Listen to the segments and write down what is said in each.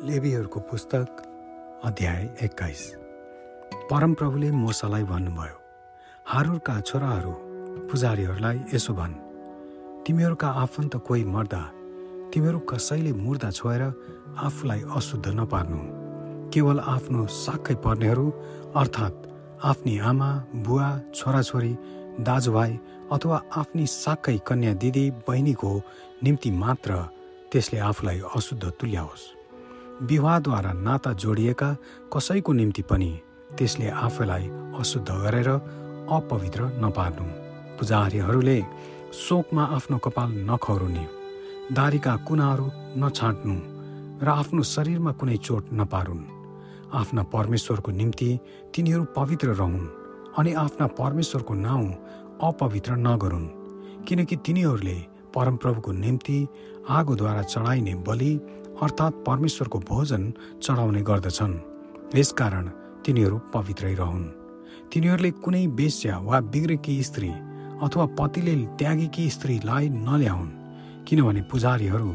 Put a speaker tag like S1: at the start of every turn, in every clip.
S1: लेबीहरूको पुस्तक अध्याय एक्काइस। परमप्रभुले मोसालाई भन्नुभयो हारुरका छोराहरू पुजारीहरूलाई यसो भन् तिमीहरूका आफन्त कोही मर्दा तिमीहरू कसैले मुर्दा छोएर आफूलाई अशुद्ध नपार्नु। केवल आफ्नो साक्कै पर्नेहरू अर्थात् आफ्नी आमा बुवा छोराछोरी दाजुभाइ अथवा आफ्नी साक्कै कन्या दिदी बहिनीको निम्ति मात्र त्यसले आफूलाई अशुद्ध तुल्याओस्। विवाहद्वारा नाता जोडिएका कसैको निम्ति पनि त्यसले आफूलाई अशुद्ध गरेर अपवित्र नपार्नु। पुजारीहरूले शोकमा आफ्नो कपाल नखौरुने दारीका कुनाहरू नछाँट्नु र आफ्नो शरीरमा कुनै चोट नपारुन्। आफ्ना परमेश्वरको निम्ति तिनीहरू पवित्र रहन् अनि आफ्ना परमेश्वरको नाउँ अपवित्र नगरून् किनकि तिनीहरूले परमप्रभुको निम्ति आगोद्वारा चढाइने बलि अर्थात् परमेश्वरको भोजन चढाउने गर्दछन्। यसकारण तिनीहरू पवित्रै रहन्। तिनीहरूले कुनै बेस्या वा बिग्रेकी स्त्री अथवा पतिले त्यागेकी स्त्रीलाई नल्याउन् किनभने पुजारीहरू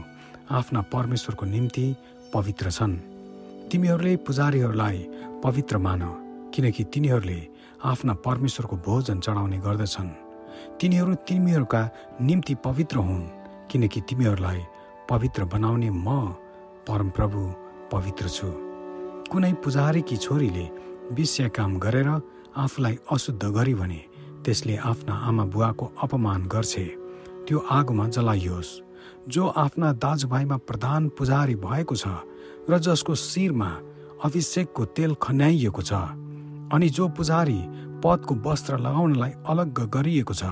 S1: आफ्ना परमेश्वरको निम्ति पवित्र छन्। तिमीहरूले पुजारीहरूलाई पवित्र मान किनकि तिनीहरूले आफ्ना परमेश्वरको भोजन चढाउने गर्दछन्। तिनीहरू तिमीहरूका निम्ति पवित्र हुन् किनकि तिमीहरूलाई पवित्र बनाउने म परमप्रभु पवित्र छु। कुनै पुजारीकी छोरीले विषय काम गरेर आफूलाई अशुद्ध गरी भने त्यसले आफ्ना आमा बुवाको अपमान गर्छे। त्यो आगोमा जलाइयोस्। जो आफ्ना दाजुभाइमा प्रधान पुजारी भएको छ र जसको शिरमा अभिषेकको तेल खन्याइएको छ अनि जो पुजारी पदको वस्त्र लगाउनलाई अलग गरिएको छ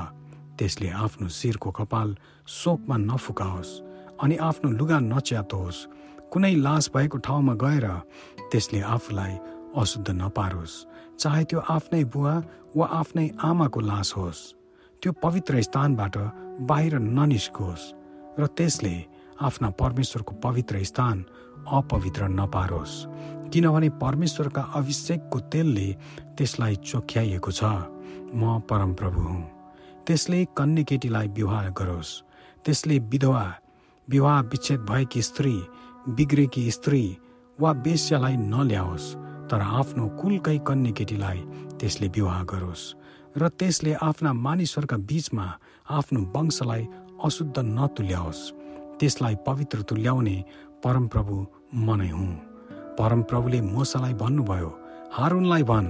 S1: त्यसले आफ्नो शिरको कपाल शोकमा नफुकाओस् अनि आफ्नो लुगा नच्यातोस्। कुनै लास भएको ठाउँमा गएर त्यसले आफूलाई अशुद्ध नपारोस्। चाहे त्यो आफ्नै बुवा वा आफ्नै आमाको लास होस् त्यो पवित्र स्थानबाट बाहिर ननिस्कोस् र त्यसले आफ्ना परमेश्वरको पवित्र स्थान अपवित्र नपारोस्। किनभने परमेश्वरका अभिषेकको तेलले त्यसलाई चोख्याइएको छ। म परमप्रभु हुँ। त्यसले कन्या केटीलाई विवाह गरोस्। त्यसले विधवा विवाह विच्छेद भएकी स्त्री बिग्रेकी स्त्री वा बेस्यालाई नल्याओस् तर आफ्नो कुलकै कन्या केटीलाई त्यसले विवाह गरोस् र त्यसले आफ्ना मानिसहरूका बीचमा आफ्नो वंशलाई अशुद्ध नतुल्याओस्। त्यसलाई पवित्र तुल्याउने परमप्रभु म नै हुँ। परमप्रभुले मोसालाई भन्नुभयो हारुनलाई भन्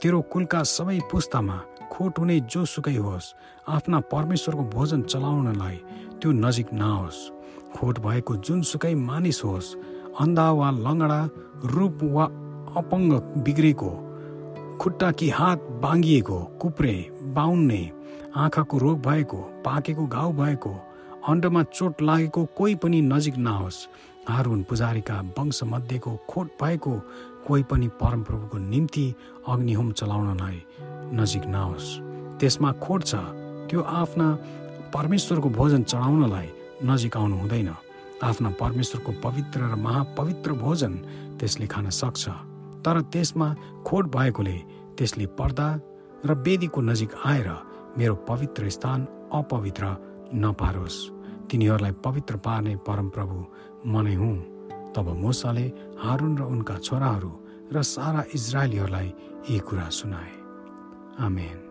S1: तेरो कुलका सबै पुस्तामा खोट हुने जो सुकै होस्। आफ्ना परमेश्वरको भोजन चलाउनलाई त्यो नजिक नआओस्। खोट भएको जुनसुकै मानिस होस् अन्धा वा लङ्गडा रूप वा अपङ्ग बिग्रेको खुट्टा कि हात बाङ्गिएको कुप्रे बाउन्ने आँखाको रोग भएको पाकेको घाउ भएको अन्डमा चोट लागेको कोही पनि नजिक नहोस् हारुन पुजारीका वंशमध्येको खोट भएको कोही पनि परमप्रभुको निम्ति अग्निहोम चलाउनलाई नजिक नहोस्। त्यसमा खोट छ। त्यो आफ्ना परमेश्वरको भोजन चढाउनलाई नजिक आउनु हुँदैन आफ्ना परमेश्वरको पवित्र र महापवित्र भोजन त्यसले खान सक्छ। तर त्यसमा खोट भएकोले त्यसले पर्दा र वेदीको नजिक आएर मेरो पवित्र स्थान अपवित्र नपारोस्। तिनीहरूलाई पवित्र पार्ने परमप्रभु म हुँ। तब मोसाले हारुन र उनका छोराहरू र सारा इजरायलीहरूलाई यी कुरा सुनाए। आमेन।